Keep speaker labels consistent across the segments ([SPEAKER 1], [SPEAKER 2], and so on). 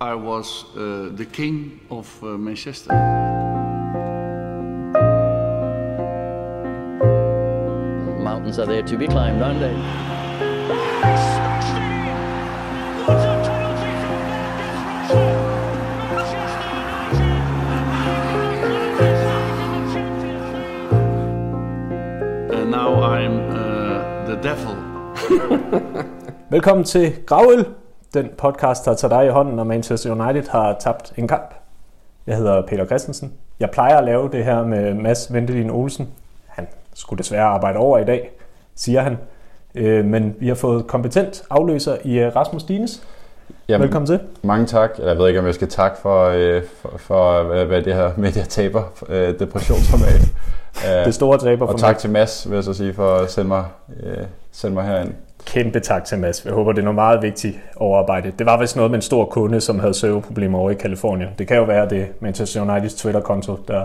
[SPEAKER 1] I was uh, the king of uh, Manchester.
[SPEAKER 2] Mountains are there to be climbed, aren't they?
[SPEAKER 1] And now I'm uh, the devil.
[SPEAKER 3] Velkommen til Gravøl, den podcast, der tager dig i hånden, når Manchester United har tabt en kamp. Jeg hedder Peter Christensen. Jeg plejer at lave det her med Mads Ventelin Olsen. Han skulle desværre arbejde over i dag, siger han. Øh, Men vi har fået kompetent afløser i øh, Rasmus Dines.
[SPEAKER 4] Jamen,
[SPEAKER 3] Velkommen til.
[SPEAKER 4] Mange tak. Jeg ved ikke, om jeg skal takke for, øh, for, for hvad, det her med, at jeg taber øh, depressionsformat.
[SPEAKER 3] Det store taber for
[SPEAKER 4] og tak til Mads, vil jeg så sige, for at sende mig, øh, sende mig herind.
[SPEAKER 3] Kæmpe tak til Mads. Jeg håber, det er noget meget vigtigt overarbejde. Det var vist noget med en stor kunde, som havde serverproblemer over i Kalifornien. Det kan jo være, det er Manchester Uniteds Twitter-konto, der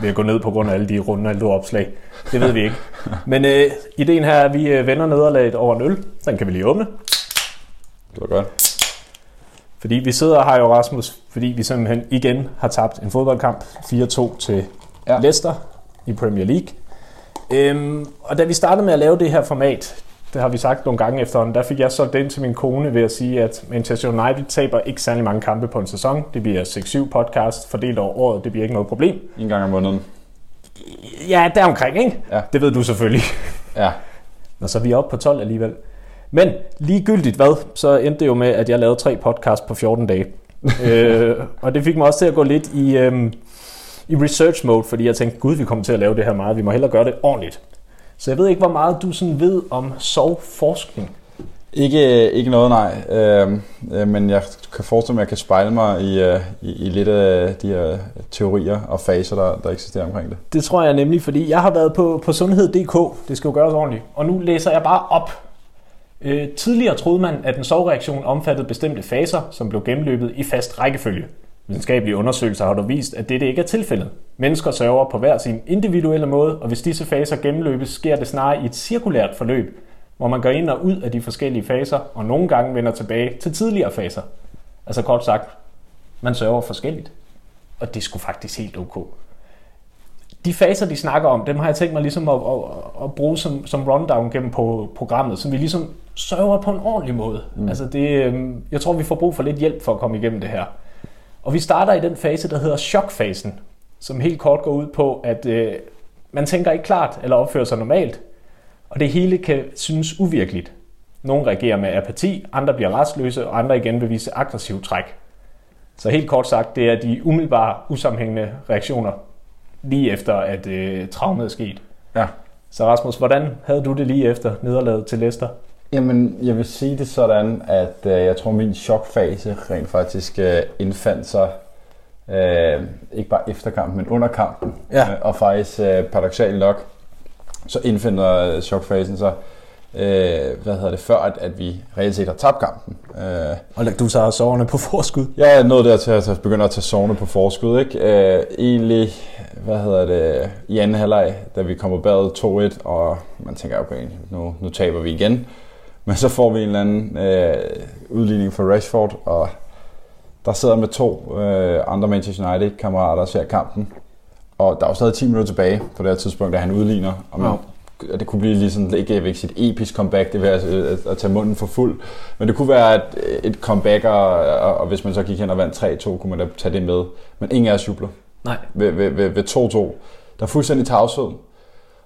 [SPEAKER 3] vil gå ned på grund af alle de Ronaldo-opslag. Det ved vi ikke. Men øh, ideen her er, at vi øh, vender nederlaget over en øl. Den kan vi lige åbne.
[SPEAKER 4] Det var godt.
[SPEAKER 3] Fordi vi sidder her jo, Rasmus, fordi vi simpelthen igen har tabt en fodboldkamp 4-2 til. Ja. Leicester i Premier League. Øhm, og da vi startede med at lave det her format, det har vi sagt nogle gange efterhånden, der fik jeg solgt den til min kone ved at sige, at Manchester United taber ikke særlig mange kampe på en sæson. Det bliver 6-7 podcast fordelt over året, det bliver ikke noget problem.
[SPEAKER 4] En gang om måneden.
[SPEAKER 3] Ja, der omkring, ikke?
[SPEAKER 4] Ja.
[SPEAKER 3] Det ved du selvfølgelig.
[SPEAKER 4] Ja.
[SPEAKER 3] Og så er vi oppe på 12 alligevel. Men ligegyldigt hvad, så endte det jo med, at jeg lavede tre podcasts på 14 dage. øh, og det fik mig også til at gå lidt i, øhm, i research mode, fordi jeg tænkte, gud, vi kommer til at lave det her meget. Vi må hellere gøre det ordentligt. Så jeg ved ikke, hvor meget du sådan ved om sovforskning.
[SPEAKER 4] Ikke, ikke noget, nej. Øh, øh, men jeg kan forestille mig, at jeg kan spejle mig i, øh, i, i lidt af de her teorier og faser, der, der eksisterer omkring det.
[SPEAKER 3] Det tror jeg nemlig, fordi jeg har været på, på sundhed.dk. Det skal jo gøres ordentligt. Og nu læser jeg bare op. Øh, tidligere troede man, at en sovreaktion omfattede bestemte faser, som blev gennemløbet i fast rækkefølge. Videnskabelige undersøgelser har dog vist, at dette ikke er tilfældet. Mennesker sørger på hver sin individuelle måde, og hvis disse faser gennemløbes, sker det snarere i et cirkulært forløb, hvor man går ind og ud af de forskellige faser, og nogle gange vender tilbage til tidligere faser. Altså kort sagt, man sørger forskelligt. Og det skulle faktisk helt ok de faser, de snakker om, dem har jeg tænkt mig ligesom at, at, at bruge som, som rundown gennem på programmet, så vi ligesom sørger på en ordentlig måde. Mm. Altså det, øhm, jeg tror, vi får brug for lidt hjælp for at komme igennem det her. Og vi starter i den fase, der hedder chokfasen, som helt kort går ud på, at øh, man tænker ikke klart eller opfører sig normalt, og det hele kan synes uvirkeligt. Nogle reagerer med apati, andre bliver restløse, og andre igen vil vise aggressiv træk. Så helt kort sagt, det er de umiddelbare, usammenhængende reaktioner, lige efter at øh, traumet er sket.
[SPEAKER 4] Ja.
[SPEAKER 3] Så Rasmus, hvordan havde du det lige efter nederlaget til Leicester?
[SPEAKER 4] Jamen, jeg vil sige det sådan, at øh, jeg tror, min chokfase rent faktisk øh, indfandt sig øh, ikke bare efter kampen, men under kampen.
[SPEAKER 3] Ja.
[SPEAKER 4] Øh, og faktisk øh, paradoxalt nok, så indfinder øh, chokfasen sig, øh, hvad hedder det, før at, at vi reelt set har tabt kampen. Øh,
[SPEAKER 3] Og du så soverne på forskud.
[SPEAKER 4] jeg er nået der til at begynde at tage sovne på forskud. Ikke? Øh, egentlig, hvad hedder det, i anden halvleg, da vi kommer bagud 2-1, og man tænker, okay, nu, nu taber vi igen. Men så får vi en eller anden øh, udligning for Rashford, og der sidder med to øh, andre Manchester United-kammerater og ser kampen. Og der er jo stadig 10 minutter tilbage på det her tidspunkt, da han udligner. Og man, og det kunne blive lige sådan, ikke jeg vil ikke sige et episk comeback, det vil at, at, at tage munden for fuld. Men det kunne være et, et comeback, og, og, og hvis man så gik hen og vandt 3-2, kunne man da tage det med. Men ingen af os jubler
[SPEAKER 3] Nej.
[SPEAKER 4] ved, ved, ved, ved 2-2. Der er fuldstændig tavshed.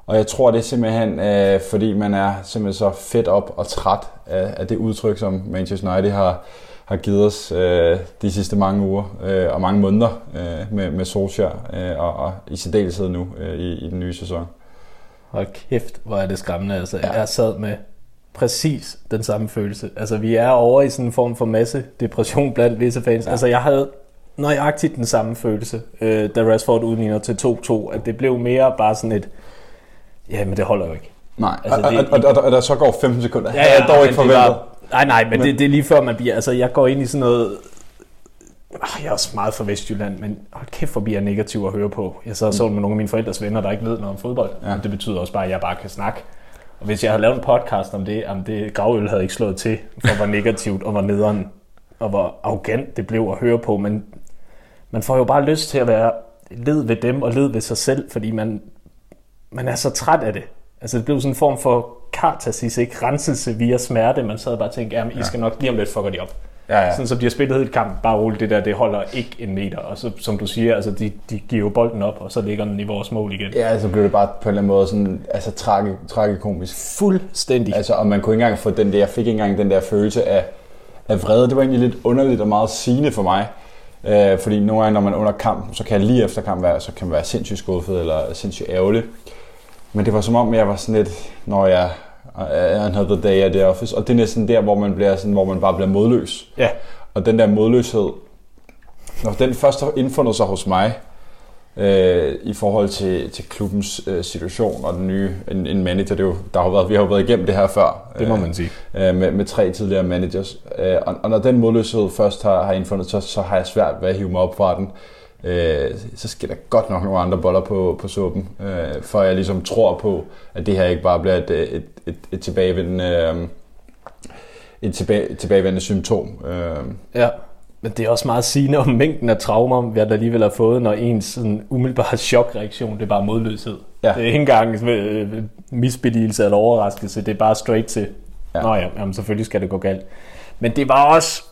[SPEAKER 4] Og jeg tror, det er simpelthen, øh, fordi man er simpelthen så fedt op og træt af, af det udtryk, som Manchester United har, har givet os øh, de sidste mange uger øh, og mange måneder øh, med, med Solskjaer, øh, og, og i særdeleshed nu øh, i, i den nye sæson.
[SPEAKER 3] Hold kæft, hvor er det skræmmende. Altså,
[SPEAKER 4] Ja.
[SPEAKER 3] ja. Jeg sad med præcis den samme følelse. Altså, vi er over i sådan en form for masse depression blandt visse fans. Ja. Altså, jeg havde nøjagtigt den samme følelse, øh, da Rashford udligner til 2-2, at det blev mere bare sådan et, ja, men det holder jo ikke.
[SPEAKER 4] Nej,
[SPEAKER 3] Altså, det-
[SPEAKER 4] og, og, og, og, der så går 15 sekunder. Ja, ja, jeg dog ikke forventet.
[SPEAKER 3] var- Nej, nej, men,
[SPEAKER 4] Men-
[SPEAKER 3] det, det er lige før man bliver, altså jeg går ind i sådan noget, Ah, jeg er også meget fra Vestjylland, men hold kæft, hvor bliver jeg negativ at høre på. Jeg sad og så med nogle af mine forældres venner, der ikke ved noget om fodbold.
[SPEAKER 4] Ja.
[SPEAKER 3] Det betyder også bare, at jeg bare kan snakke. Og hvis jeg havde lavet en podcast om det, om det gravøl havde ikke slået til, for hvor negativt og hvor nederen og hvor arrogant det blev at høre på, men man får jo bare lyst til at være led ved dem og led ved sig selv, fordi man, man er så træt af det. Altså det blev sådan en form for kartasis, ikke? Renselse via smerte. Man sad bare og tænkte, jamen I skal nok lige om lidt fucker de op.
[SPEAKER 4] Ja, ja.
[SPEAKER 3] Sådan så de har spillet helt kamp, bare roligt det der, det holder ikke en meter. Og så, som du siger, altså de, de giver jo bolden op, og så ligger den i vores mål igen.
[SPEAKER 4] Ja, så blev det bare på en eller anden måde sådan, altså tragi, tragikomisk.
[SPEAKER 3] Fuldstændig.
[SPEAKER 4] Altså, og man kunne ikke engang få den der, jeg fik ikke engang den der følelse af, af vrede. Det var egentlig lidt underligt og meget sigende for mig. Øh, fordi nogle gange, når man er under kamp, så kan jeg lige efter kamp være, så kan man være sindssygt skuffet eller sindssygt ærgerlig. Men det var som om, jeg var sådan lidt, når jeg another day at the office. Og det er næsten der, hvor man, bliver sådan, hvor man bare bliver modløs.
[SPEAKER 3] Ja.
[SPEAKER 4] Og den der modløshed, når den først har indfundet sig hos mig, øh, i forhold til, til klubbens øh, situation og den nye en, en manager, det er jo, der har været, vi har jo været igennem det her før.
[SPEAKER 3] Det må man sige.
[SPEAKER 4] Øh, med, med tre tidligere managers. Øh, og, og når den modløshed først har, har indfundet, så, så har jeg svært ved at hive mig op fra den. Øh, så skal der godt nok nogle andre boller på, på suppen, øh, for jeg ligesom tror på, at det her ikke bare bliver et, et, et, et tilbagevendende, øh, et tilbage, tilbagevendende symptom. Øh,
[SPEAKER 3] Ja, men det er også meget sigende om mængden af traumer, vi alligevel har fået, når ens sådan umiddelbare chokreaktion, det er bare modløshed.
[SPEAKER 4] Ja.
[SPEAKER 3] Det er ikke engang øh, misbeligelse eller overraskelse, det er bare straight til,
[SPEAKER 4] Ja.
[SPEAKER 3] nå ja, jamen, selvfølgelig skal det gå galt. Men det var også,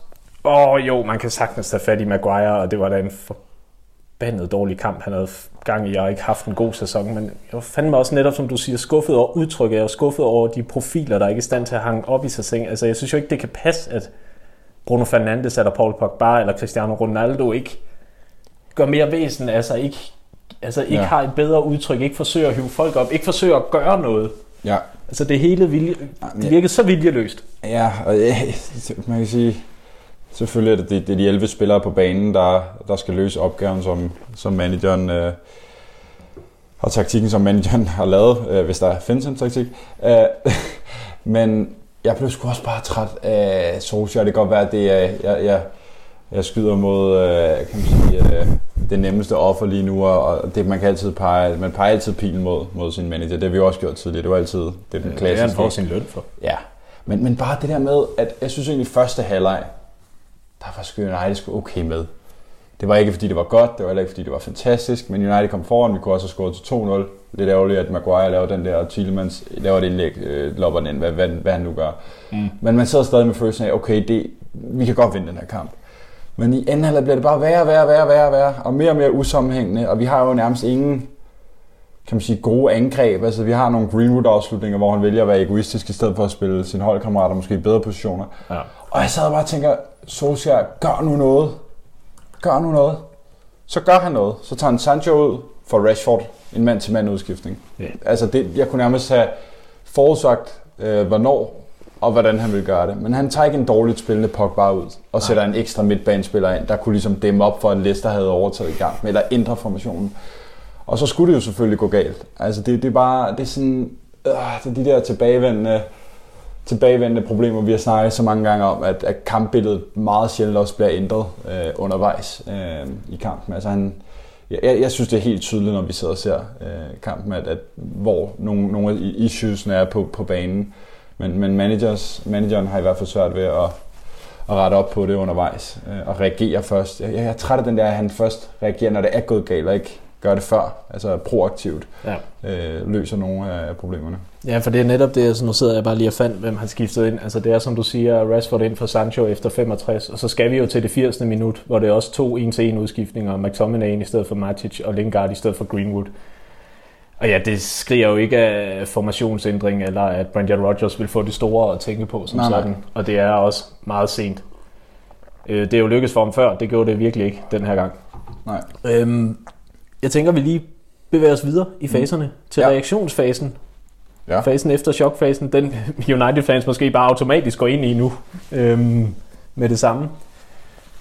[SPEAKER 3] åh jo, man kan sagtens tage fat i Maguire, og det var da en forbandet dårlig kamp, han havde gang i. Jeg har ikke haft en god sæson, men jeg var fandme også netop, som du siger, skuffet over udtrykket. Jeg var skuffet over de profiler, der ikke er i stand til at hænge op i sig selv. Altså, jeg synes jo ikke, det kan passe, at Bruno Fernandes eller Paul Pogba eller Cristiano Ronaldo ikke gør mere væsen, altså ikke, altså ikke
[SPEAKER 4] Ja.
[SPEAKER 3] ja. har et bedre udtryk, ikke forsøger at hive folk op, ikke forsøger at gøre noget.
[SPEAKER 4] ja,
[SPEAKER 3] Altså det hele vilje, det virkede så viljeløst.
[SPEAKER 4] Ja, og øh, man kan sige, selvfølgelig er det, det, det er de 11 spillere på banen, der, der skal løse opgaven, som, som manageren øh, og taktikken, som manageren har lavet, øh, hvis der findes en taktik. Øh, men jeg blev sgu også bare træt af Solskjaer. Det kan godt være, at det er, jeg, jeg, jeg skyder mod øh, kan man sige, øh, det nemmeste offer lige nu, og det, man kan altid pege, man peger altid pilen mod, mod sin manager. Det har vi også gjort tidligere. Det var altid det er den
[SPEAKER 3] Det er han
[SPEAKER 4] klassiske.
[SPEAKER 3] får sin løn for.
[SPEAKER 4] Ja, men, men bare det der med, at jeg synes egentlig første halvleg, der var sgu United sgu okay med. Det var ikke fordi det var godt, det var heller ikke fordi det var fantastisk, men United kom foran, vi kunne også have scoret til 2-0. Lidt ærgerligt, at Maguire laver den der, og Tielemans laver et indlæg, øh, lopper den ind, hvad, hvad, hvad han nu gør. Mm. Men man sidder stadig med følelsen af, okay, det, vi kan godt vinde den her kamp. Men i anden halvleg bliver det bare værre, værre, værre, værre, værre, og mere og mere usammenhængende, og vi har jo nærmest ingen kan man sige, gode angreb. Altså, vi har nogle Greenwood-afslutninger, hvor han vælger at være egoistisk i stedet for at spille sine holdkammerater måske i bedre positioner.
[SPEAKER 3] Ja.
[SPEAKER 4] Og jeg sad og bare og tænker, Solskjaer, gør nu noget. Gør nu noget. Så gør han noget. Så tager han Sancho ud for Rashford. En mand-til-mand udskiftning.
[SPEAKER 3] Ja.
[SPEAKER 4] Altså, det, jeg kunne nærmest have forudsagt, øh, hvornår og hvordan han ville gøre det. Men han tager ikke en dårligt spillende Pogba ud og sætter en ekstra midtbanespiller ind, der kunne ligesom dæmme op for, at Leicester havde overtaget i gang eller ændre formationen. Og så skulle det jo selvfølgelig gå galt. Altså det, det er bare, det er sådan, øh, det er de der tilbagevendende, tilbagevendende problemer, vi har snakket så mange gange om, at, at kampbilledet meget sjældent også bliver ændret øh, undervejs øh, i kampen. Altså han, jeg, jeg synes, det er helt tydeligt, når vi sidder og ser øh, kampen, at, at hvor nogle, nogle af issuesene er på, på banen. Men, men managers, manageren har i hvert fald svært ved at, at rette op på det undervejs øh, og reagere først. Jeg, jeg er træt af den der, at han først reagerer, når det er gået galt, og ikke gør det før. Altså proaktivt
[SPEAKER 3] Ja.
[SPEAKER 4] øh, løser nogle af problemerne.
[SPEAKER 3] Ja, for det er netop det, altså nu sidder jeg bare lige og fandt, hvem han skiftede ind. Altså det er som du siger, Rashford ind for Sancho efter 65, og så skal vi jo til det 80. minut, hvor det er også to 1-til-1 udskiftninger, McTominay ind i stedet for Matic, og Lingard i stedet for Greenwood. Og ja, det skriger jo ikke af formationsændring, eller at Brendan Rodgers vil få det store at tænke på som
[SPEAKER 4] Nej, nej.
[SPEAKER 3] sådan. Og det er også meget sent. Øh, Det er jo lykkedes for ham før, det gjorde det virkelig ikke den her gang.
[SPEAKER 4] Nej.
[SPEAKER 3] Øhm, jeg tænker, vi lige bevæger os videre i faserne til
[SPEAKER 4] Ja.
[SPEAKER 3] reaktionsfasen.
[SPEAKER 4] Ja.
[SPEAKER 3] Fasen efter chokfasen, den United-fans måske bare automatisk går ind i nu øhm, med det samme.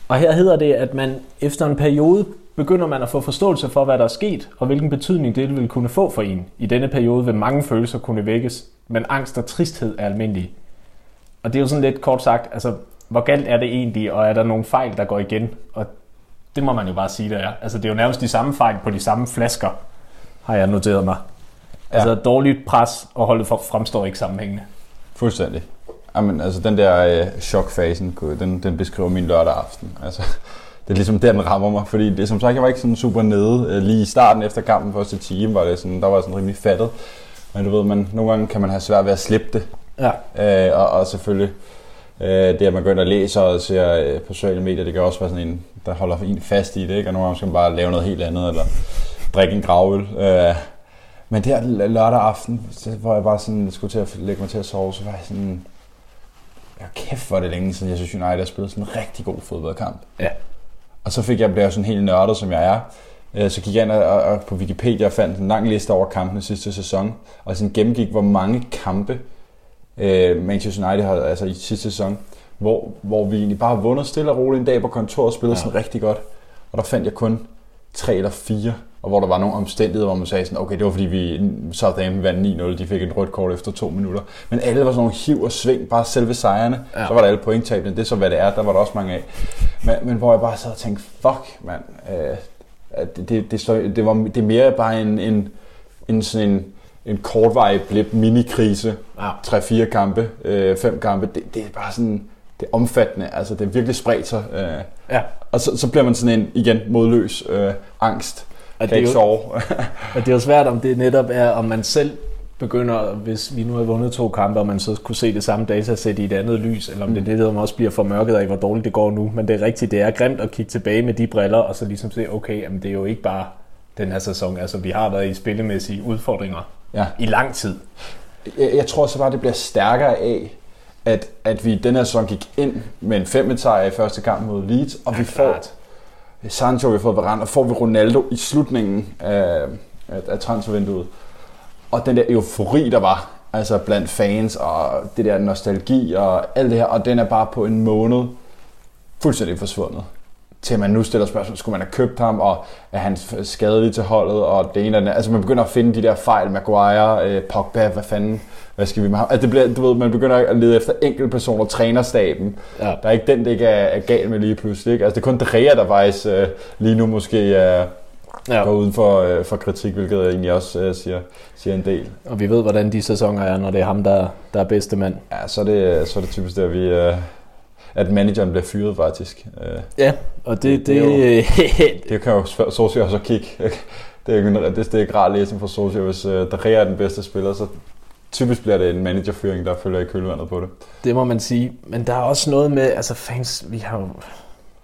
[SPEAKER 3] Og her hedder det, at man efter en periode begynder man at få forståelse for, hvad der er sket, og hvilken betydning det vil kunne få for en. I denne periode vil mange følelser kunne vækkes, men angst og tristhed er almindelige. Og det er jo sådan lidt kort sagt, altså, hvor galt er det egentlig, og er der nogle fejl, der går igen? Og det må man jo bare sige, der er. Altså, det er jo nærmest de samme fejl på de samme flasker, har jeg noteret mig.
[SPEAKER 4] Ja.
[SPEAKER 3] Altså, dårligt pres og holdet for- fremstår ikke sammenhængende.
[SPEAKER 4] Fuldstændig. Jamen, altså den der øh, chokfasen, den, den beskriver min lørdag aften. Altså, det er ligesom der, den rammer mig, fordi det, som sagt, jeg var ikke sådan super nede. Øh, lige i starten efter kampen, første time, var det sådan, der var sådan rimelig fattet. Men du ved, man, nogle gange kan man have svært ved at slippe det.
[SPEAKER 3] Ja.
[SPEAKER 4] Øh, og, og selvfølgelig øh, det, at man går ind og læser og ser øh, på sociale medier, det kan også være sådan en, der holder en fast i det, ikke? og nogle gange skal man bare lave noget helt andet, eller drikke en gravøl. Øh, men der l- lørdag aften, så, hvor jeg bare sådan skulle til at lægge mig til at sove, så var jeg sådan, ja, kæft hvor det længe siden, jeg synes United har spillet sådan en rigtig god fodboldkamp.
[SPEAKER 3] Ja.
[SPEAKER 4] Og så fik jeg, blev sådan helt nørdet, som jeg er. Øh, Så gik jeg ind og, og på Wikipedia og fandt en lang liste over kampene sidste sæson, og sådan gennemgik, hvor mange kampe øh, Manchester United har altså i sidste sæson, hvor, hvor vi egentlig bare har vundet stille og roligt en dag på kontoret og spillet ja. sådan rigtig godt. Og der fandt jeg kun tre eller fire, og hvor der var nogle omstændigheder, hvor man sagde sådan, okay, det var fordi vi Southampton vandt 9-0, de fik et rødt kort efter to minutter. Men alle var sådan nogle hiv og sving, bare selve sejrene. Ja. Så var der alle pointtabene, det er så hvad det er, der var der også mange af. Men, men hvor jeg bare sad og tænkte, fuck mand, øh, det, det, det, det, var, det er mere bare en, en, en sådan en, en kortvarig blip minikrise,
[SPEAKER 3] Ja.
[SPEAKER 4] 3-4 kampe, øh, 5 kampe, det, det er bare sådan, det er omfattende, altså det er virkelig spredt sig. Øh,
[SPEAKER 3] Ja.
[SPEAKER 4] og så, så bliver man sådan en, igen, modløs øh, angst.
[SPEAKER 3] Og
[SPEAKER 4] Kan
[SPEAKER 3] det er
[SPEAKER 4] ikke
[SPEAKER 3] jo-
[SPEAKER 4] sove.
[SPEAKER 3] Og det er jo svært, om det netop er, om man selv begynder, hvis vi nu har vundet to kampe, og man så kunne se det samme datasæt i et andet lys, eller om det er det, der også bliver formørket af, hvor dårligt det går nu. Men det er rigtigt, det er grimt at kigge tilbage med de briller, og så ligesom se, okay, jamen det er jo ikke bare den her sæson. Altså, vi har været i spillemæssige udfordringer
[SPEAKER 4] ja.
[SPEAKER 3] i lang tid.
[SPEAKER 4] jeg, jeg tror så bare, det bliver stærkere af, at, at vi den her sæson gik ind med en 5 sejr i første kamp mod Leeds, og vi får
[SPEAKER 3] klart.
[SPEAKER 4] Sancho, vi fået Varane, og får vi Ronaldo i slutningen af, af, af transfervinduet. Og den der eufori, der var, altså blandt fans, og det der nostalgi og alt det her, og den er bare på en måned fuldstændig forsvundet. Til man nu stiller spørgsmål, skulle man have købt ham, og er han skadelig til holdet, og det ene og det andet. Altså man begynder at finde de der fejl, Maguire, øh, Pogba, hvad fanden, hvad skal vi med ham? Altså det bliver, du ved, man begynder at lede efter enkeltpersoner, trænerstaben.
[SPEAKER 3] Ja.
[SPEAKER 4] Der er ikke den, det ikke er, er galt med lige pludselig. Ikke? Altså det er kun De Gea, der faktisk øh, lige nu måske øh,
[SPEAKER 3] Ja.
[SPEAKER 4] går uden for, øh, for kritik, hvilket jeg egentlig også øh, siger, siger en del.
[SPEAKER 3] Og vi ved, hvordan de sæsoner er, når det er ham, der, der er bedste mand.
[SPEAKER 4] Ja, så er det, så er det typisk der, vi, øh, at manageren bliver fyret faktisk. Øh,
[SPEAKER 3] Ja, og det, det,
[SPEAKER 4] Det
[SPEAKER 3] det,
[SPEAKER 4] det kan jo Solskjaer også kigge. Det er jo ikke, det, det er ikke rar læsning for Solskjaer, hvis øh, De Gea er den bedste spiller, så typisk bliver det en managerfyring, der følger i kølvandet på det.
[SPEAKER 3] Det må man sige. Men der er også noget med, altså fans, vi har jo...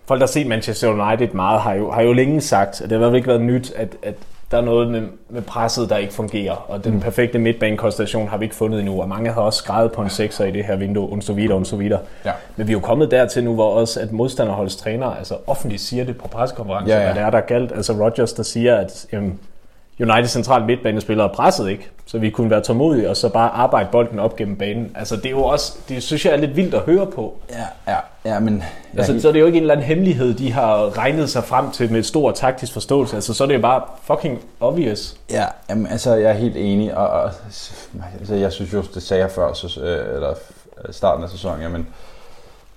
[SPEAKER 3] Folk, der har set Manchester United meget, har jo, har jo længe sagt, at det har i hvert fald ikke været nyt, at, at der er noget med, med presset, der ikke fungerer. Og den perfekte midtbanekonstellation har vi ikke fundet endnu. Og mange har også skrevet på en sekser i det her vindue, og så videre, og så videre.
[SPEAKER 4] Ja.
[SPEAKER 3] Men vi er jo kommet dertil nu, hvor også at modstanderholdets træner altså offentligt siger det på pressekonferencer,
[SPEAKER 4] Ja, ja.
[SPEAKER 3] hvad det er, der er galt. Altså Rodgers, der siger, at jamen, United central midtbanespillere presset ikke, så vi kunne være tålmodige og så bare arbejde bolden op gennem banen. Altså det er jo også, det synes jeg er lidt vildt at høre på.
[SPEAKER 4] Ja, ja, ja men... Ja,
[SPEAKER 3] Altså, så er det jo ikke en eller anden hemmelighed, de har regnet sig frem til med stor taktisk forståelse. Altså, så er det jo bare fucking obvious.
[SPEAKER 4] Ja, jamen, altså, jeg er helt enig, og, og altså, jeg synes jo, det sagde jeg før, så, øh, eller starten af sæsonen, jamen,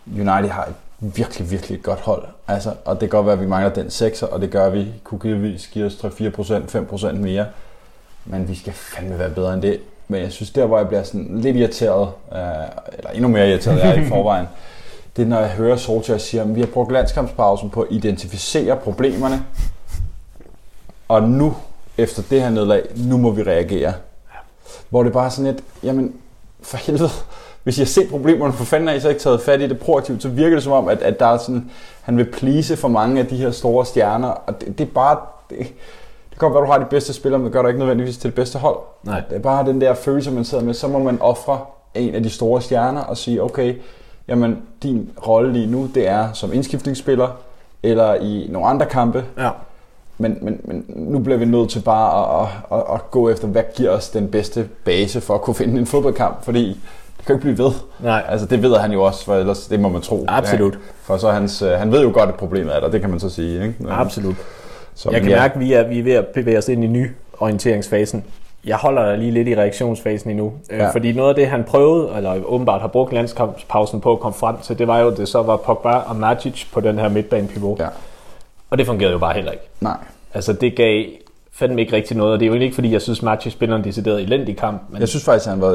[SPEAKER 4] United har et virkelig, virkelig et godt hold. Altså, og det kan godt være, at vi mangler den sekser, og det gør, vi kunne givetvis give os 3-4%, 5% mere. Men vi skal fandme være bedre end det. Men jeg synes, der hvor jeg bliver sådan lidt irriteret, øh, eller endnu mere irriteret, jeg er i forvejen, det er, når jeg hører Solskjaer sige, at vi har brugt landskampspausen på at identificere problemerne, og nu, efter det her nederlag, nu må vi reagere. Hvor det bare er sådan lidt, jamen, for helvede, hvis jeg ser problemerne, for fanden har I så ikke taget fat i det proaktivt, så virker det som om, at, at der er sådan, han vil please for mange af de her store stjerner, og det, det er bare, det, det kan godt være, du har de bedste spillere, men det gør dig ikke nødvendigvis til det bedste hold.
[SPEAKER 3] Nej.
[SPEAKER 4] Det er bare den der følelse, man sidder med, så må man ofre en af de store stjerner og sige, okay, jamen din rolle lige nu, det er som indskiftningsspiller, eller i nogle andre kampe,
[SPEAKER 3] Ja.
[SPEAKER 4] men, men, men nu bliver vi nødt til bare at, at, at, at gå efter, hvad giver os den bedste base for at kunne finde en fodboldkamp, fordi det kan jo ikke blive ved.
[SPEAKER 3] Nej.
[SPEAKER 4] Altså det ved han jo også, for ellers det må man tro.
[SPEAKER 3] Absolut.
[SPEAKER 4] Ja, for så hans, øh, han ved jo godt, at problemet er der, det kan man så sige. Ikke?
[SPEAKER 3] Absolut.
[SPEAKER 4] Så,
[SPEAKER 3] Jeg kan
[SPEAKER 4] ja,
[SPEAKER 3] mærke, at vi er, vi er ved at bevæge os ind i ny orienteringsfasen. Jeg holder dig lige lidt i reaktionsfasen endnu. Ja.
[SPEAKER 4] Ja.
[SPEAKER 3] Fordi noget af det, han prøvede, eller åbenbart har brugt landskampspausen på at komme frem til, det var jo, at det så var Pogba og Matic på den her midtbanepivot.
[SPEAKER 4] Ja,
[SPEAKER 3] Og det fungerede jo bare heller ikke.
[SPEAKER 4] nej.
[SPEAKER 3] Altså det gav fandme ikke rigtig noget, og det er jo ikke, fordi jeg synes, Marchi spiller en decideret elendig kamp. Men...
[SPEAKER 4] Jeg synes faktisk, han var,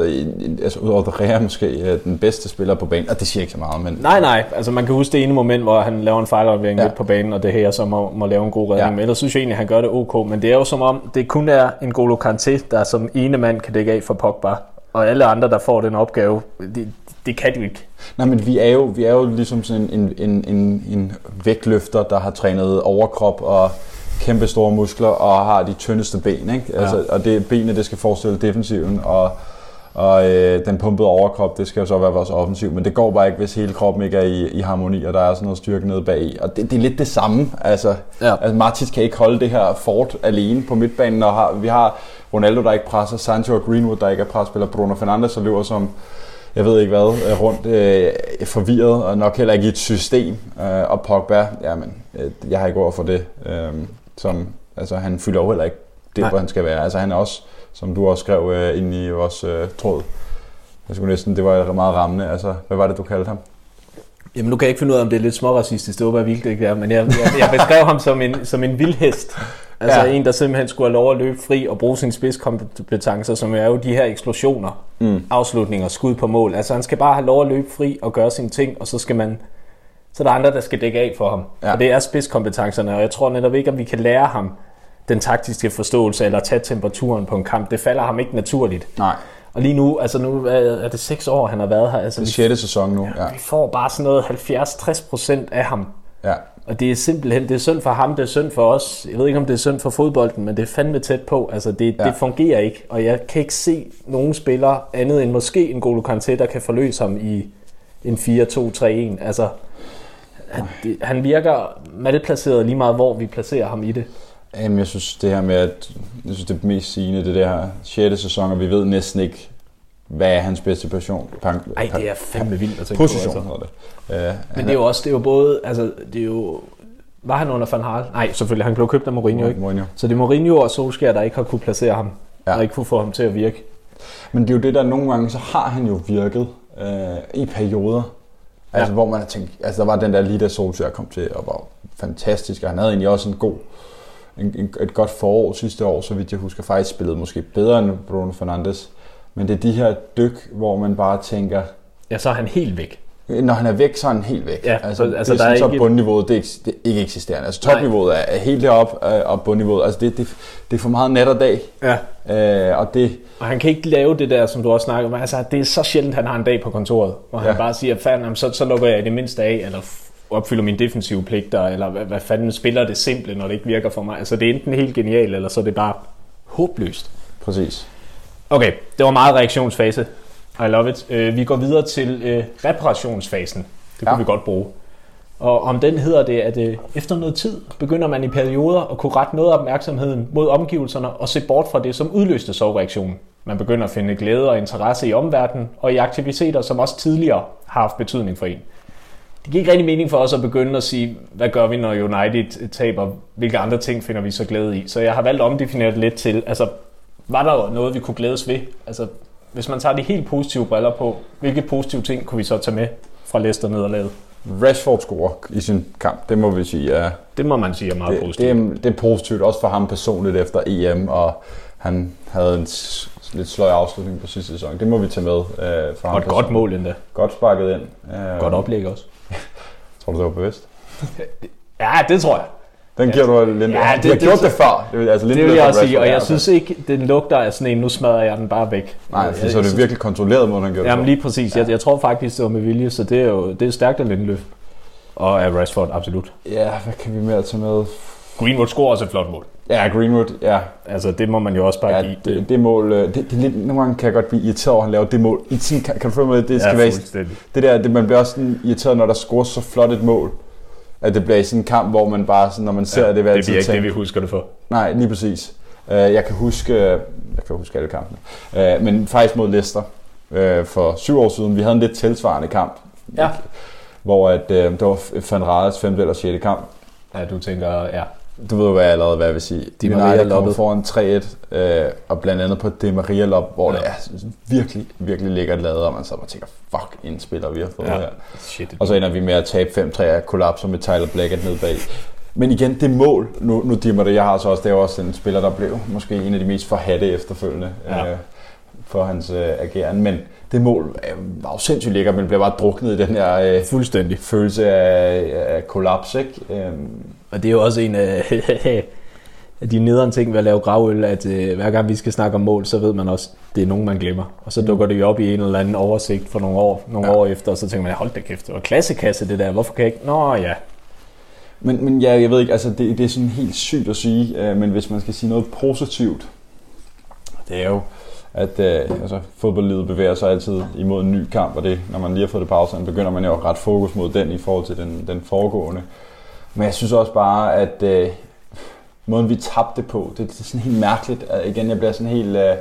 [SPEAKER 4] altså udover Rea måske, øh, den bedste spiller på banen. Og det siger ikke så meget, men...
[SPEAKER 3] Nej, nej. Altså man kan huske det ene moment, hvor han laver en fejlaflevering
[SPEAKER 4] Ja.
[SPEAKER 3] midt på banen, og det her så må, må lave en god redning.
[SPEAKER 4] Ja.
[SPEAKER 3] Men ellers synes jeg egentlig, han gør det ok. Men det er jo som om, det kun er en Golo Kanté, der som ene mand kan dække af for Pogba. Og alle andre, der får den opgave, det, det kan de ikke.
[SPEAKER 4] Nej, men vi er jo, vi er jo ligesom sådan en, en, en, en vægtløfter, der har trænet overkrop og kæmpe store muskler og har de tyndeste ben. Ikke? Altså, og det benene, det skal forestille defensiven, og, og øh, den pumpede overkrop, det skal jo så være vores offensiv. Men det går bare ikke, hvis hele kroppen ikke er i, i harmoni, og der er sådan noget styrke nede bag. Og det, det er lidt det samme. Altså,
[SPEAKER 3] Ja.
[SPEAKER 4] altså Martins kan ikke holde det her fort alene på midtbanen, og har, vi har Ronaldo, der ikke presser, Sancho og Greenwood, der ikke er presspiller, Bruno Fernandes, der løber som jeg ved ikke hvad, øh, rundt øh, forvirret, og nok heller ikke i et system. Øh, og Pogba, jamen, øh, jeg har ikke ord for det. Øh, som, altså, han fylder jo heller ikke det,
[SPEAKER 3] Nej.
[SPEAKER 4] hvor han skal være. Altså, han er også, som du også skrev øh, ind i vores øh, tråd, jeg skulle næsten, det var meget rammende. Altså, hvad var det, du kaldte ham?
[SPEAKER 3] Jamen nu kan jeg ikke finde ud af, om det er lidt småracistisk, det håber jeg virkelig ikke er, men jeg, jeg, jeg beskrev ham som en, som en vildhest. Altså
[SPEAKER 4] ja.
[SPEAKER 3] en, der simpelthen skulle have lov at løbe fri og bruge sine spidskompetencer, som er jo de her eksplosioner, mm. afslutninger, skud på mål. Altså han skal bare have lov at løbe fri og gøre sine ting, og så skal man så er der andre, der skal dække af for ham.
[SPEAKER 4] Ja.
[SPEAKER 3] Og det er spidskompetencerne, og jeg tror netop ikke, at vi kan lære ham den taktiske forståelse eller tage temperaturen på en kamp. Det falder ham ikke naturligt.
[SPEAKER 4] Nej,
[SPEAKER 3] Og lige nu, altså nu er det seks år, han har været her. Altså,
[SPEAKER 4] det er 6. sæson nu. Ja,
[SPEAKER 3] vi får bare sådan noget 70-60 procent af ham.
[SPEAKER 4] ja.
[SPEAKER 3] Og det er simpelthen, det er synd for ham, det er synd for os. Jeg ved ikke, om det er synd for fodbolden, men det er fandme tæt på. Altså, det,
[SPEAKER 4] ja.
[SPEAKER 3] det fungerer ikke. Og jeg kan ikke se nogen spiller andet end måske en Golo Kanté, der kan forløse ham i en 4-2-3-1. Altså, han, det, han virker malplaceret lige meget, hvor vi placerer ham i det.
[SPEAKER 4] Jamen, jeg synes det her med, at jeg synes det mest sigende, det der 6. sæson, og vi ved næsten ikke, hvad er hans bedste position. Pan,
[SPEAKER 3] Ej, det er fandme vildt at tænke
[SPEAKER 4] position,
[SPEAKER 3] på.
[SPEAKER 4] hedder det. Uh,
[SPEAKER 3] Men det er jo også, det er jo både, altså, det er jo, var han under Van Gaal? Nej, selvfølgelig, han blev købt af Mourinho, ikke?
[SPEAKER 4] Mourinho.
[SPEAKER 3] Så det er Mourinho og Solskjaer, der ikke har kunne placere ham,
[SPEAKER 4] ja.
[SPEAKER 3] og ikke kunne få ham til at virke.
[SPEAKER 4] Men det er jo det, der nogle gange, så har han jo virket øh, i perioder. Altså,
[SPEAKER 3] Ja.
[SPEAKER 4] hvor man har tænkt, altså der var den der lige da Solskjaer kom til, og var fantastisk, og han havde egentlig også en god, en, en, et godt forår sidste år, så vidt jeg husker, faktisk spillede måske bedre end Bruno Fernandes. Men det er de her dyk, hvor man bare tænker,
[SPEAKER 3] Ja, så er han helt væk.
[SPEAKER 4] Når han er væk, så er han helt væk.
[SPEAKER 3] Ja,
[SPEAKER 4] altså,
[SPEAKER 3] så- altså,
[SPEAKER 4] det er
[SPEAKER 3] der er
[SPEAKER 4] sådan, så
[SPEAKER 3] ikke-
[SPEAKER 4] bundniveauet, det er, ikke, det er ikke eksisterende. Altså topniveauet er, er helt deroppe, øh, og bundniveauet, altså det, det, det er for meget nat og dag.
[SPEAKER 3] Ja.
[SPEAKER 4] Øh, og det,
[SPEAKER 3] Og han kan ikke lave det der, som du også snakker om. Altså, det er så sjældent, han har en dag på kontoret, hvor han
[SPEAKER 4] Ja.
[SPEAKER 3] bare siger, fanden, så, så lukker jeg i det mindste af, eller opfylder mine defensive pligter, eller hvad, hvad fanden spiller det simple, når det ikke virker for mig. Altså, det er enten helt genialt, eller så er det bare håbløst.
[SPEAKER 4] præcis.
[SPEAKER 3] Okay, det var meget reaktionsfase. I love it. Uh, vi går videre til uh, reparationsfasen. Det kunne
[SPEAKER 4] Ja.
[SPEAKER 3] ja. vi godt bruge. Og om den hedder det, at uh, efter noget tid begynder man i perioder at kunne rette noget af opmærksomheden mod omgivelserne og se bort fra det, som udløste sovreaktionen. Man begynder at finde glæde og interesse i omverdenen og i aktiviteter, som også tidligere har haft betydning for en. Det giver ikke rigtig mening for os at begynde at sige, hvad gør vi, når United taber? Hvilke andre ting finder vi så glæde i? Så jeg har valgt at omdefinere det lidt til, altså, var der noget, vi kunne glædes ved? Altså, hvis man tager de helt positive briller på, hvilke positive ting kunne vi så tage med fra Leicester nederlaget?
[SPEAKER 4] Rashford scorer i sin kamp, det må vi sige er,
[SPEAKER 3] Det må man sige er meget
[SPEAKER 4] det,
[SPEAKER 3] positivt.
[SPEAKER 4] det, er, det er positivt, også for ham personligt efter EM, og han havde en lidt sløj afslutning på sidste sæson. Det må vi tage med øh, for ham.
[SPEAKER 3] og et godt mål endda.
[SPEAKER 4] Godt sparket ind. Øh,
[SPEAKER 3] Godt oplæg også.
[SPEAKER 4] Tror du, det var bevidst?
[SPEAKER 3] Ja, det tror jeg.
[SPEAKER 4] Den giver du Linde.
[SPEAKER 3] Ja,
[SPEAKER 4] Ja,
[SPEAKER 3] det-
[SPEAKER 4] det, har
[SPEAKER 3] det-
[SPEAKER 4] gjort det før. Det altså,
[SPEAKER 3] Det
[SPEAKER 4] Lindeløf
[SPEAKER 3] vil jeg
[SPEAKER 4] og
[SPEAKER 3] også sige, og jeg
[SPEAKER 4] altså-
[SPEAKER 3] synes ikke, den lugter af sådan en, nu smadrer jeg den bare væk.
[SPEAKER 4] Nej, for så er det virkelig kontrolleret måde, han gjorde
[SPEAKER 3] Jamen
[SPEAKER 4] det
[SPEAKER 3] lige præcis. Jeg, jeg tror faktisk, det var med vilje, så det er jo det er stærkt af Lindeløf. Og af Rashford, absolut.
[SPEAKER 4] Ja, hvad kan vi mere tage med?
[SPEAKER 3] Greenwood scorer også et flot mål.
[SPEAKER 4] Ja, Greenwood, ja.
[SPEAKER 3] Altså, det må man jo også bare
[SPEAKER 4] ja
[SPEAKER 3] give.
[SPEAKER 4] det, det, mål, øh, det, det, lidt, nogle gange kan jeg godt blive irriteret over, at han laver det mål. I sin, kan, du følge med, det skal
[SPEAKER 3] ja,
[SPEAKER 4] være, det der, det, man bliver også sådan irriteret, når der scores så flot et mål. At det bliver i sådan en kamp, hvor man bare, sådan, når man ser
[SPEAKER 3] Ja,
[SPEAKER 4] det, vil
[SPEAKER 3] det bliver ikke det,
[SPEAKER 4] tænke,
[SPEAKER 3] vi husker det for.
[SPEAKER 4] Nej, lige præcis. Uh, jeg kan huske, jeg kan huske alle kampene, uh, men faktisk mod Leicester for syv år siden, vi havde en lidt tilsvarende kamp,
[SPEAKER 3] Ja.
[SPEAKER 4] hvor at, det var Van Rades 5. eller 6. kamp.
[SPEAKER 3] Ja, du tænker, ja.
[SPEAKER 4] Du ved jo, hvad jeg allerede hvad jeg vil sige.
[SPEAKER 3] Di Maria
[SPEAKER 4] kommer foran 3-1, uh, og blandt andet på Di Maria lop, hvor
[SPEAKER 3] Ja.
[SPEAKER 4] det er virkelig, virkelig lækkert lavet, og man så bare tænker, fuck, en spiller vi har fået
[SPEAKER 3] ja.
[SPEAKER 4] her.
[SPEAKER 3] Shit.
[SPEAKER 4] Og så ender vi med at tabe 5-3 af kollapser med Tyler Blackett ned bag. Men igen, det mål, nu, nu det, jeg har så også, det er også en spiller, der blev måske en af de mest forhatte efterfølgende
[SPEAKER 3] Ja.
[SPEAKER 4] øh, for hans øh, ageren. Men det mål øh, var jo sindssygt lækker, men blev bare druknet i den her øh,
[SPEAKER 3] Fuldstændig.
[SPEAKER 4] følelse af, af kollaps, ikke? Øhm,
[SPEAKER 3] Og det er jo også en af, de nederen ting ved at lave gravøl, at øh, hver gang vi skal snakke om mål, så ved man også, det er nogen, man glemmer. Og så dukker det jo op i en eller anden oversigt for nogle år, nogle
[SPEAKER 4] ja.
[SPEAKER 3] år efter, og så tænker man, hold da kæft, det var klassekasse det der, hvorfor kan jeg ikke? Nå ja,
[SPEAKER 4] Men, men ja, jeg ved ikke, altså det, det er sådan helt sygt at sige, øh, men hvis man skal sige noget positivt, det er jo, at øh, altså, fodboldlivet bevæger sig altid imod en ny kamp, og det, når man lige har fået det pause, så begynder man jo at ret fokus mod den i forhold til den, den foregående. Men jeg synes også bare, at øh, måden vi tabte på, det, det er sådan helt mærkeligt. At, igen, jeg bliver sådan helt øh,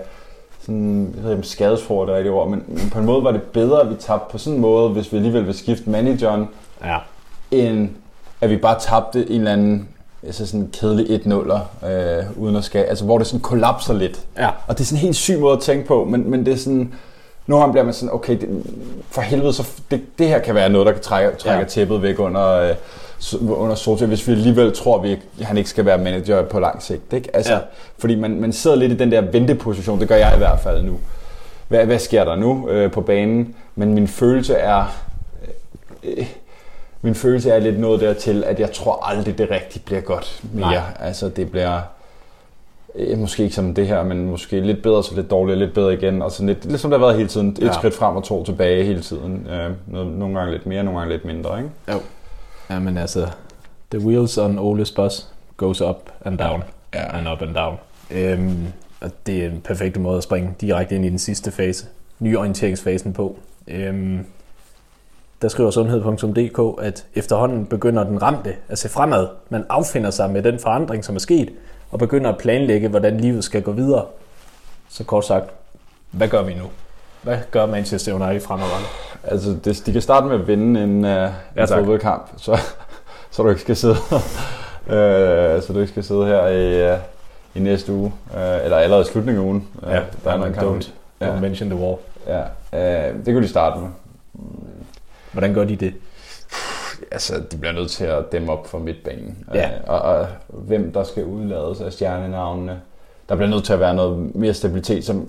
[SPEAKER 4] sådan, jeg ved ikke, om skadesfor det rigtige ord, men, men på en måde var det bedre, at vi tabte på sådan en måde, hvis vi alligevel vil skifte manageren,
[SPEAKER 3] ja,
[SPEAKER 4] end at vi bare tabte en eller anden altså sådan kedelig 1-0'er, øh, uden at skal, altså hvor det sådan kollapser lidt.
[SPEAKER 3] ja.
[SPEAKER 4] Og det er sådan en helt syg måde at tænke på, men, men det er sådan, gange bliver man sådan, okay, det, for helvede, så det, det her kan være noget, der kan trække, trække
[SPEAKER 3] Ja.
[SPEAKER 4] tæppet væk under, øh, under Solskjaer, hvis vi alligevel tror, at vi, han ikke skal være manager på lang sigt. Ikke? Altså,
[SPEAKER 3] ja.
[SPEAKER 4] Fordi man, man sidder lidt i den der venteposition, det gør jeg i hvert fald nu. Hvad, hvad sker der nu øh, på banen? Men min følelse er, øh, min følelse er lidt noget dertil, at jeg tror aldrig, det rigtigt bliver godt mere.
[SPEAKER 3] Nej.
[SPEAKER 4] Altså, det bliver måske ikke som det her, men måske lidt bedre, så lidt dårligere, lidt bedre igen. Og sådan lidt, lidt som det har været hele tiden. Et
[SPEAKER 3] Ja.
[SPEAKER 4] skridt frem og to tilbage hele tiden. Øh, nogle gange lidt mere, nogle gange lidt mindre. Ikke?
[SPEAKER 3] Jo. Ja, men altså, the wheels on Oles bus goes up and down,
[SPEAKER 4] Ja.
[SPEAKER 3] and up and down. Øhm, og det er en perfekt måde at springe direkte ind i den sidste fase, nyorienteringsfasen på. Øhm, der skriver sundhed.dk, at efterhånden begynder den ramte at se fremad. Man affinder sig med den forandring, som er sket, og begynder at planlægge, hvordan livet skal gå videre. Så kort sagt, hvad gør vi nu? Hvad gør Manchester United fremadrettet?
[SPEAKER 4] Altså, det, de kan starte med at vinde en, uh,
[SPEAKER 3] Ja,
[SPEAKER 4] en fodboldkamp, så, så du ikke skal sidde, øh, så du ikke skal sidde her i, uh, i næste uge, uh, eller allerede i slutningen af ugen. Øh,
[SPEAKER 3] Ja,
[SPEAKER 4] der er nogle
[SPEAKER 3] don't, don't
[SPEAKER 4] Ja.
[SPEAKER 3] mention the war.
[SPEAKER 4] Ja, uh, det kan de starte med.
[SPEAKER 3] Hvordan gør de det?
[SPEAKER 4] Altså, de bliver nødt til at dæmme op for midtbanen.
[SPEAKER 3] Ja.
[SPEAKER 4] Øh, og, og hvem der skal udlades af stjernenavnene. Der bliver nødt til at være noget mere stabilitet, som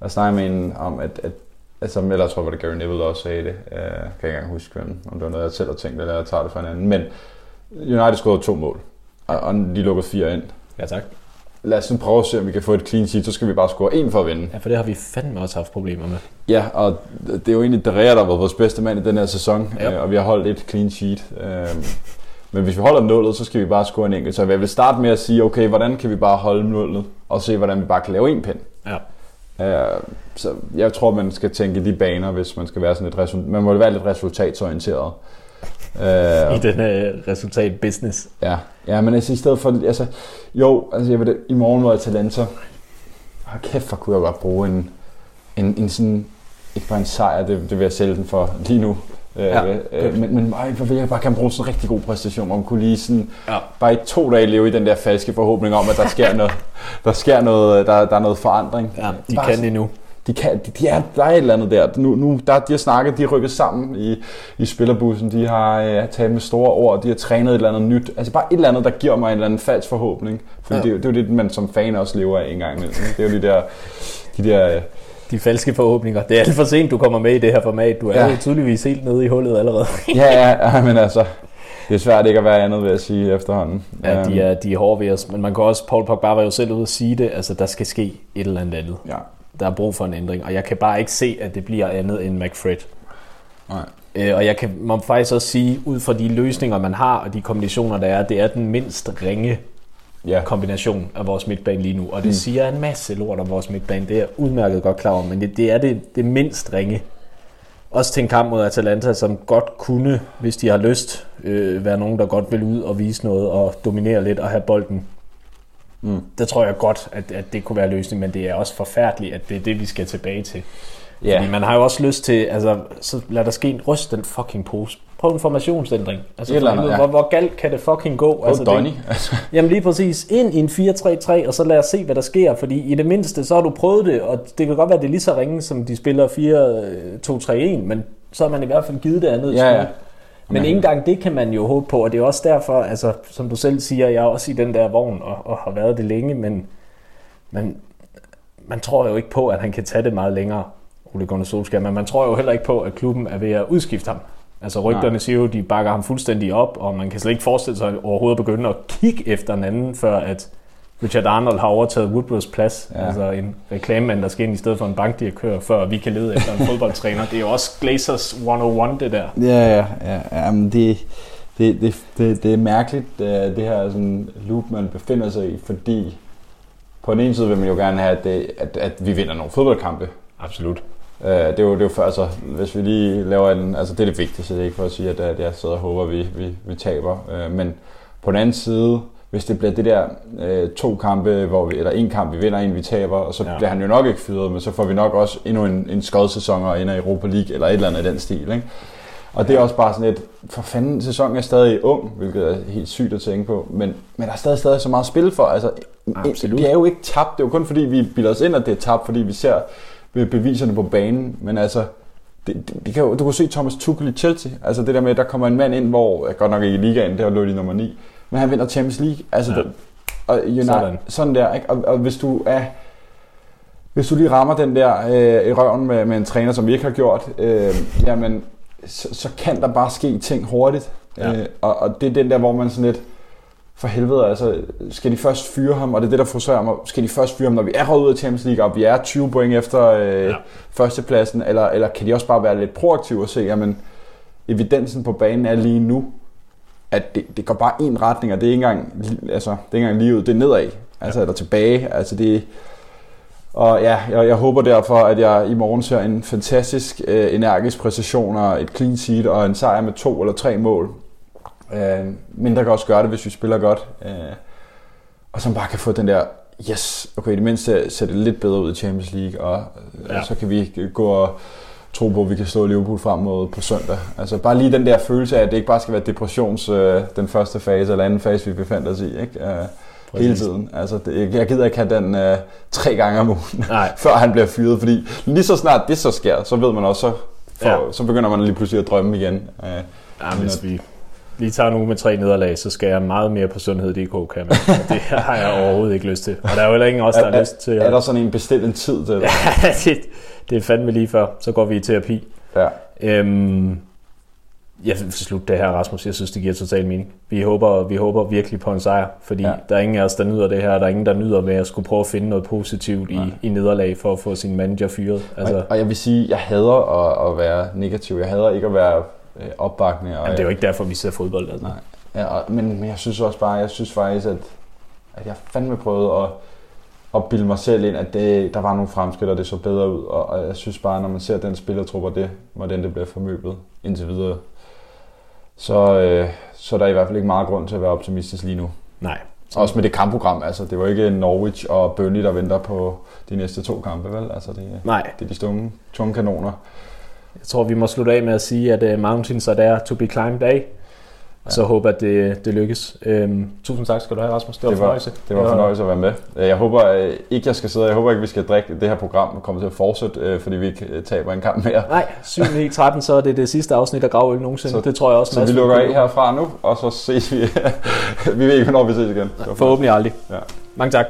[SPEAKER 4] jeg snakker med en om, at, at altså, eller jeg tror, var det Gary Neville der også sagde det. Uh, kan jeg ikke engang huske, hvem, om det var noget, jeg selv har tænkt, eller jeg tager det fra en anden. Men United scorede to mål, og, og de lukkede fire ind.
[SPEAKER 3] Ja, tak.
[SPEAKER 4] Lad os nu prøve at se, om vi kan få et clean sheet, så skal vi bare score en for at vinde.
[SPEAKER 3] Ja, for det har vi fandme også haft problemer med.
[SPEAKER 4] Ja, og det er jo egentlig Derrea, der har været vores bedste mand i den her sæson,
[SPEAKER 3] Ja.
[SPEAKER 4] ja. og vi har holdt et clean sheet. Øhm, Men hvis vi holder nullet, så skal vi bare score en enkelt. Så jeg vil starte med at sige, okay, hvordan kan vi bare holde nullet, og se, hvordan vi bare kan lave en pind.
[SPEAKER 3] Ja.
[SPEAKER 4] Øh, så jeg tror, man skal tænke i de baner, hvis man skal være sådan lidt resultat. Man må være lidt resultatsorienteret. Øh,
[SPEAKER 3] I den her resultat business.
[SPEAKER 4] Ja, ja men altså i stedet for, altså, jo, altså jeg ved det, i morgen var jeg Atalanta. Hold kæft, hvor kunne jeg godt bruge en, en, en sådan, ikke bare en sejr, det, det vil jeg sælge den for lige nu.
[SPEAKER 3] Ja,
[SPEAKER 4] øh, øh,
[SPEAKER 3] godt.
[SPEAKER 4] men, men ej, hvor vil jeg bare kan bruge sådan en rigtig god præstation, hvor man kunne lige sådan,
[SPEAKER 3] Ja.
[SPEAKER 4] bare i to dage leve i den der falske forhåbning om, at der sker noget, der sker noget, der, der er noget forandring.
[SPEAKER 3] Ja, de
[SPEAKER 4] Bare
[SPEAKER 3] kan
[SPEAKER 4] sådan-
[SPEAKER 3] det nu.
[SPEAKER 4] De, kan, de, de er, der er et eller andet der. Nu, nu der, de har snakket, de har rykket sammen i, i spillerbussen, de har øh, talt med store ord, de har trænet et eller andet nyt. Altså bare et eller andet, der giver mig en eller anden falsk forhåbning. Fordi
[SPEAKER 3] Ja.
[SPEAKER 4] det, er det er jo det, man som fan også lever af en gang imellem. Det er jo de der, de der øh,
[SPEAKER 3] De falske forhåbninger. Det er alt for sent, du kommer med i det her format. Du er ja. Jo tydeligvis helt nede i hullet allerede.
[SPEAKER 4] ja, ja, ja, men altså, det er svært ikke at være andet ved at sige efterhånden.
[SPEAKER 3] Ja,
[SPEAKER 4] Øhm,
[SPEAKER 3] de er, de er hårde ved os. Men man kan også, Paul Pogba var jo selv ude at sige det, altså der skal ske et eller andet andet.
[SPEAKER 4] Ja,
[SPEAKER 3] Der er brug for en ændring, og jeg kan bare ikke se, at det bliver andet end McFred.
[SPEAKER 4] nej.
[SPEAKER 3] Øh, og jeg kan må faktisk også sige, ud fra de løsninger, man har, og de kombinationer, der er, det er den mindst ringe
[SPEAKER 4] Ja,
[SPEAKER 3] kombination af vores midtbane lige nu. Og det
[SPEAKER 4] Mm.
[SPEAKER 3] siger en masse lort om vores midtbane. Det er jeg udmærket godt klar over, men det, det er det, det mindst ringe. Også til en kamp mod Atalanta, som godt kunne, hvis de har lyst, øh, være nogen, der godt vil ud og vise noget og dominere lidt og have bolden.
[SPEAKER 4] Mm.
[SPEAKER 3] Der tror jeg godt, at, at det kunne være løsning, men det er også forfærdeligt, at det er det, vi skal tilbage til.
[SPEAKER 4] ja.
[SPEAKER 3] Fordi man har jo også lyst til, altså, så lad der ske en ryst den fucking pose. Prøv en formationsændring. Altså,
[SPEAKER 4] eller andet, ja.
[SPEAKER 3] hvor, hvor galt kan det fucking gå?
[SPEAKER 4] Og
[SPEAKER 3] altså,
[SPEAKER 4] Donny.
[SPEAKER 3] det, jamen lige præcis. Ind i en 4-3-3, og så lad os se, hvad der sker. Fordi i det mindste, så har du prøvet det, og det kan godt være, at det er lige så ringe, som de spiller 4-2-3-1, men så har man i hvert fald givet det andet et
[SPEAKER 4] Ja,
[SPEAKER 3] skud.
[SPEAKER 4] ja.
[SPEAKER 3] Men ikke engang det kan man jo håbe på, og det er også derfor, altså, som du selv siger, jeg er også i den der vogn og, og har været det længe, men man, man tror jo ikke på, at han kan tage det meget længere, Ole Gunnar Solskjaer, men man tror jo heller ikke på, at klubben er ved at udskifte ham. Altså rygterne
[SPEAKER 4] Nej.
[SPEAKER 3] siger jo, at de bakker ham fuldstændig op, og man kan slet ikke forestille sig overhovedet at begynde at kigge efter en anden, før at Richard Arnold har overtaget Woodwards plads. Ja.
[SPEAKER 4] Ja.
[SPEAKER 3] Altså en reklamemand, der skal ind i stedet for en bankdirektør, før vi kan lede efter en fodboldtræner. Det er jo også Glazers 101, det der.
[SPEAKER 4] Ja, ja, ja. Jamen, det, det, det, det, det er mærkeligt, øh, det her sådan loop, man befinder sig i, fordi på den ene side vil man jo gerne have, at, det, at, at vi vinder nogle fodboldkampe.
[SPEAKER 3] Absolut.
[SPEAKER 4] Øh, det, er jo, det er jo for, altså, hvis vi lige laver en, altså det er det vigtigste, det er ikke for at sige, at, at jeg sidder og håber, at vi, vi, vi taber. Øh, men på den anden side, hvis det bliver det der øh, to kampe, hvor vi, eller en kamp, vi vinder, en vi taber, og så
[SPEAKER 3] Ja.
[SPEAKER 4] bliver han jo nok ikke fyret, men så får vi nok også endnu en, en skodsæson og ender i Europa League, eller et eller andet i den stil. Ikke? Og det er også bare sådan et, for fanden, sæsonen er stadig ung, hvilket er helt sygt at tænke på, men, men der er stadig, stadig så meget spil for. Altså,
[SPEAKER 3] Absolut.
[SPEAKER 4] Vi er jo ikke tabt, det er jo kun fordi, vi bilder os ind, at det er tabt, fordi vi ser beviserne på banen, men altså, det, det, det kan jo, du kan se Thomas Tuchel i Chelsea, altså det der med, at der kommer en mand ind, hvor, godt nok ikke i ligaen, der lå de nummer 9, men han vinder Champions League, altså,
[SPEAKER 3] Ja.
[SPEAKER 4] og United,
[SPEAKER 3] Sådan.
[SPEAKER 4] sådan. der, ikke? Og, og hvis du er, hvis du lige rammer den der øh, i røven med, med en træner, som vi ikke har gjort, øh, jamen, så, så kan der bare ske ting hurtigt.
[SPEAKER 3] Ja.
[SPEAKER 4] Øh, og, og det er den der, hvor man sådan lidt, for helvede, altså, skal de først fyre ham, og det er det, der frustrerer mig, skal de først fyre ham, når vi er ud af Champions League, og vi er 20 point efter øh,
[SPEAKER 3] ja.
[SPEAKER 4] førstepladsen, eller, eller kan de også bare være lidt proaktive og se, jamen, evidensen på banen er lige nu, at det, det går bare en retning, og det er ikke engang, altså, det er ikke engang lige ud, det er nedad, altså, ja. eller tilbage, altså det og ja, jeg, jeg håber derfor, at jeg i morgen ser en fantastisk øh, energisk præstation og et clean sheet og en sejr med to eller tre mål. Øh, men der kan også gøre det, hvis vi spiller godt. Øh, og som bare kan få den der, yes, okay, i det mindste ser det lidt bedre ud i Champions League, og
[SPEAKER 3] Ja.
[SPEAKER 4] ja. så kan vi gå og tro på, at vi kan slå Liverpool frem mod på søndag. Altså bare lige den der følelse af, at det ikke bare skal være depressions, øh, den første fase eller anden fase, vi befandt os i, ikke? Øh, hele tiden. Altså, det, jeg gider ikke have den øh, tre gange om ugen,
[SPEAKER 3] Nej.
[SPEAKER 4] før han bliver fyret, fordi lige så snart det så sker, så ved man også, så, for,
[SPEAKER 3] Ja.
[SPEAKER 4] så begynder man lige pludselig at drømme igen. Øh,
[SPEAKER 3] Ja, hvis vi lige tager en uge med tre nederlag, så skal jeg meget mere på sundhed.dk, kan man. Og det har jeg overhovedet ikke lyst til. Og der er jo heller ingen os, der har lyst til
[SPEAKER 4] er der sådan en bestilt en tid det?
[SPEAKER 3] Ja, det, det er fandme lige før. Så går vi i terapi.
[SPEAKER 4] Ja.
[SPEAKER 3] Øhm, jeg vil slutte det her, Rasmus. Jeg synes, det giver total mening. Vi håber, vi håber virkelig på en sejr, fordi ja. Der er ingen af os, der nyder det her. Der er ingen, der nyder med at skulle prøve at finde noget positivt i, i nederlag for at få sin manager fyret.
[SPEAKER 4] Altså,
[SPEAKER 3] Altså,
[SPEAKER 4] og jeg vil sige, jeg hader at, at være negativ. Jeg hader ikke at være øh, opbakning. Og
[SPEAKER 3] jamen, det er jo ikke derfor, vi ser fodbold. Altså.
[SPEAKER 4] Nej. Ja, og, men, men jeg synes også bare, jeg synes faktisk, at, at jeg fandme prøvede at, at bilde mig selv ind, at det, der var nogle fremskridt, og det så bedre ud. Og, og jeg synes bare, når man ser den spillertrup og det, hvordan det bliver formøblet indtil videre, så, øh, så er der i hvert fald ikke meget grund til at være optimistisk lige nu.
[SPEAKER 3] Nej.
[SPEAKER 4] Også med det kampprogram, altså det var ikke Norwich og Burnley, der venter på de næste to kampe, vel? Altså det,
[SPEAKER 3] Nej.
[SPEAKER 4] det er de tunge, tunge kanoner.
[SPEAKER 3] Jeg tror, vi må slutte af med at sige, at uh, mountains are there to be climbed af. Og så håber at det, det lykkes. Øhm, tusind tak skal du have, Rasmus. Det var,
[SPEAKER 4] Det var,
[SPEAKER 3] fornøjelse.
[SPEAKER 4] det var fornøjelse at være med. Jeg håber øh, ikke, jeg skal sidde. Jeg håber ikke, vi skal drikke det her program og komme til at fortsætte, øh, fordi vi ikke øh, taber en kamp mere.
[SPEAKER 3] Nej, 7 9 13, så er det det sidste afsnit af Gravøl nogensinde. Så, det tror jeg også.
[SPEAKER 4] Så vi lukker af herfra nu, og så ses vi. vi ved ikke, hvornår vi ses igen.
[SPEAKER 3] Forhåbentlig aldrig.
[SPEAKER 4] Ja.
[SPEAKER 3] Mange tak.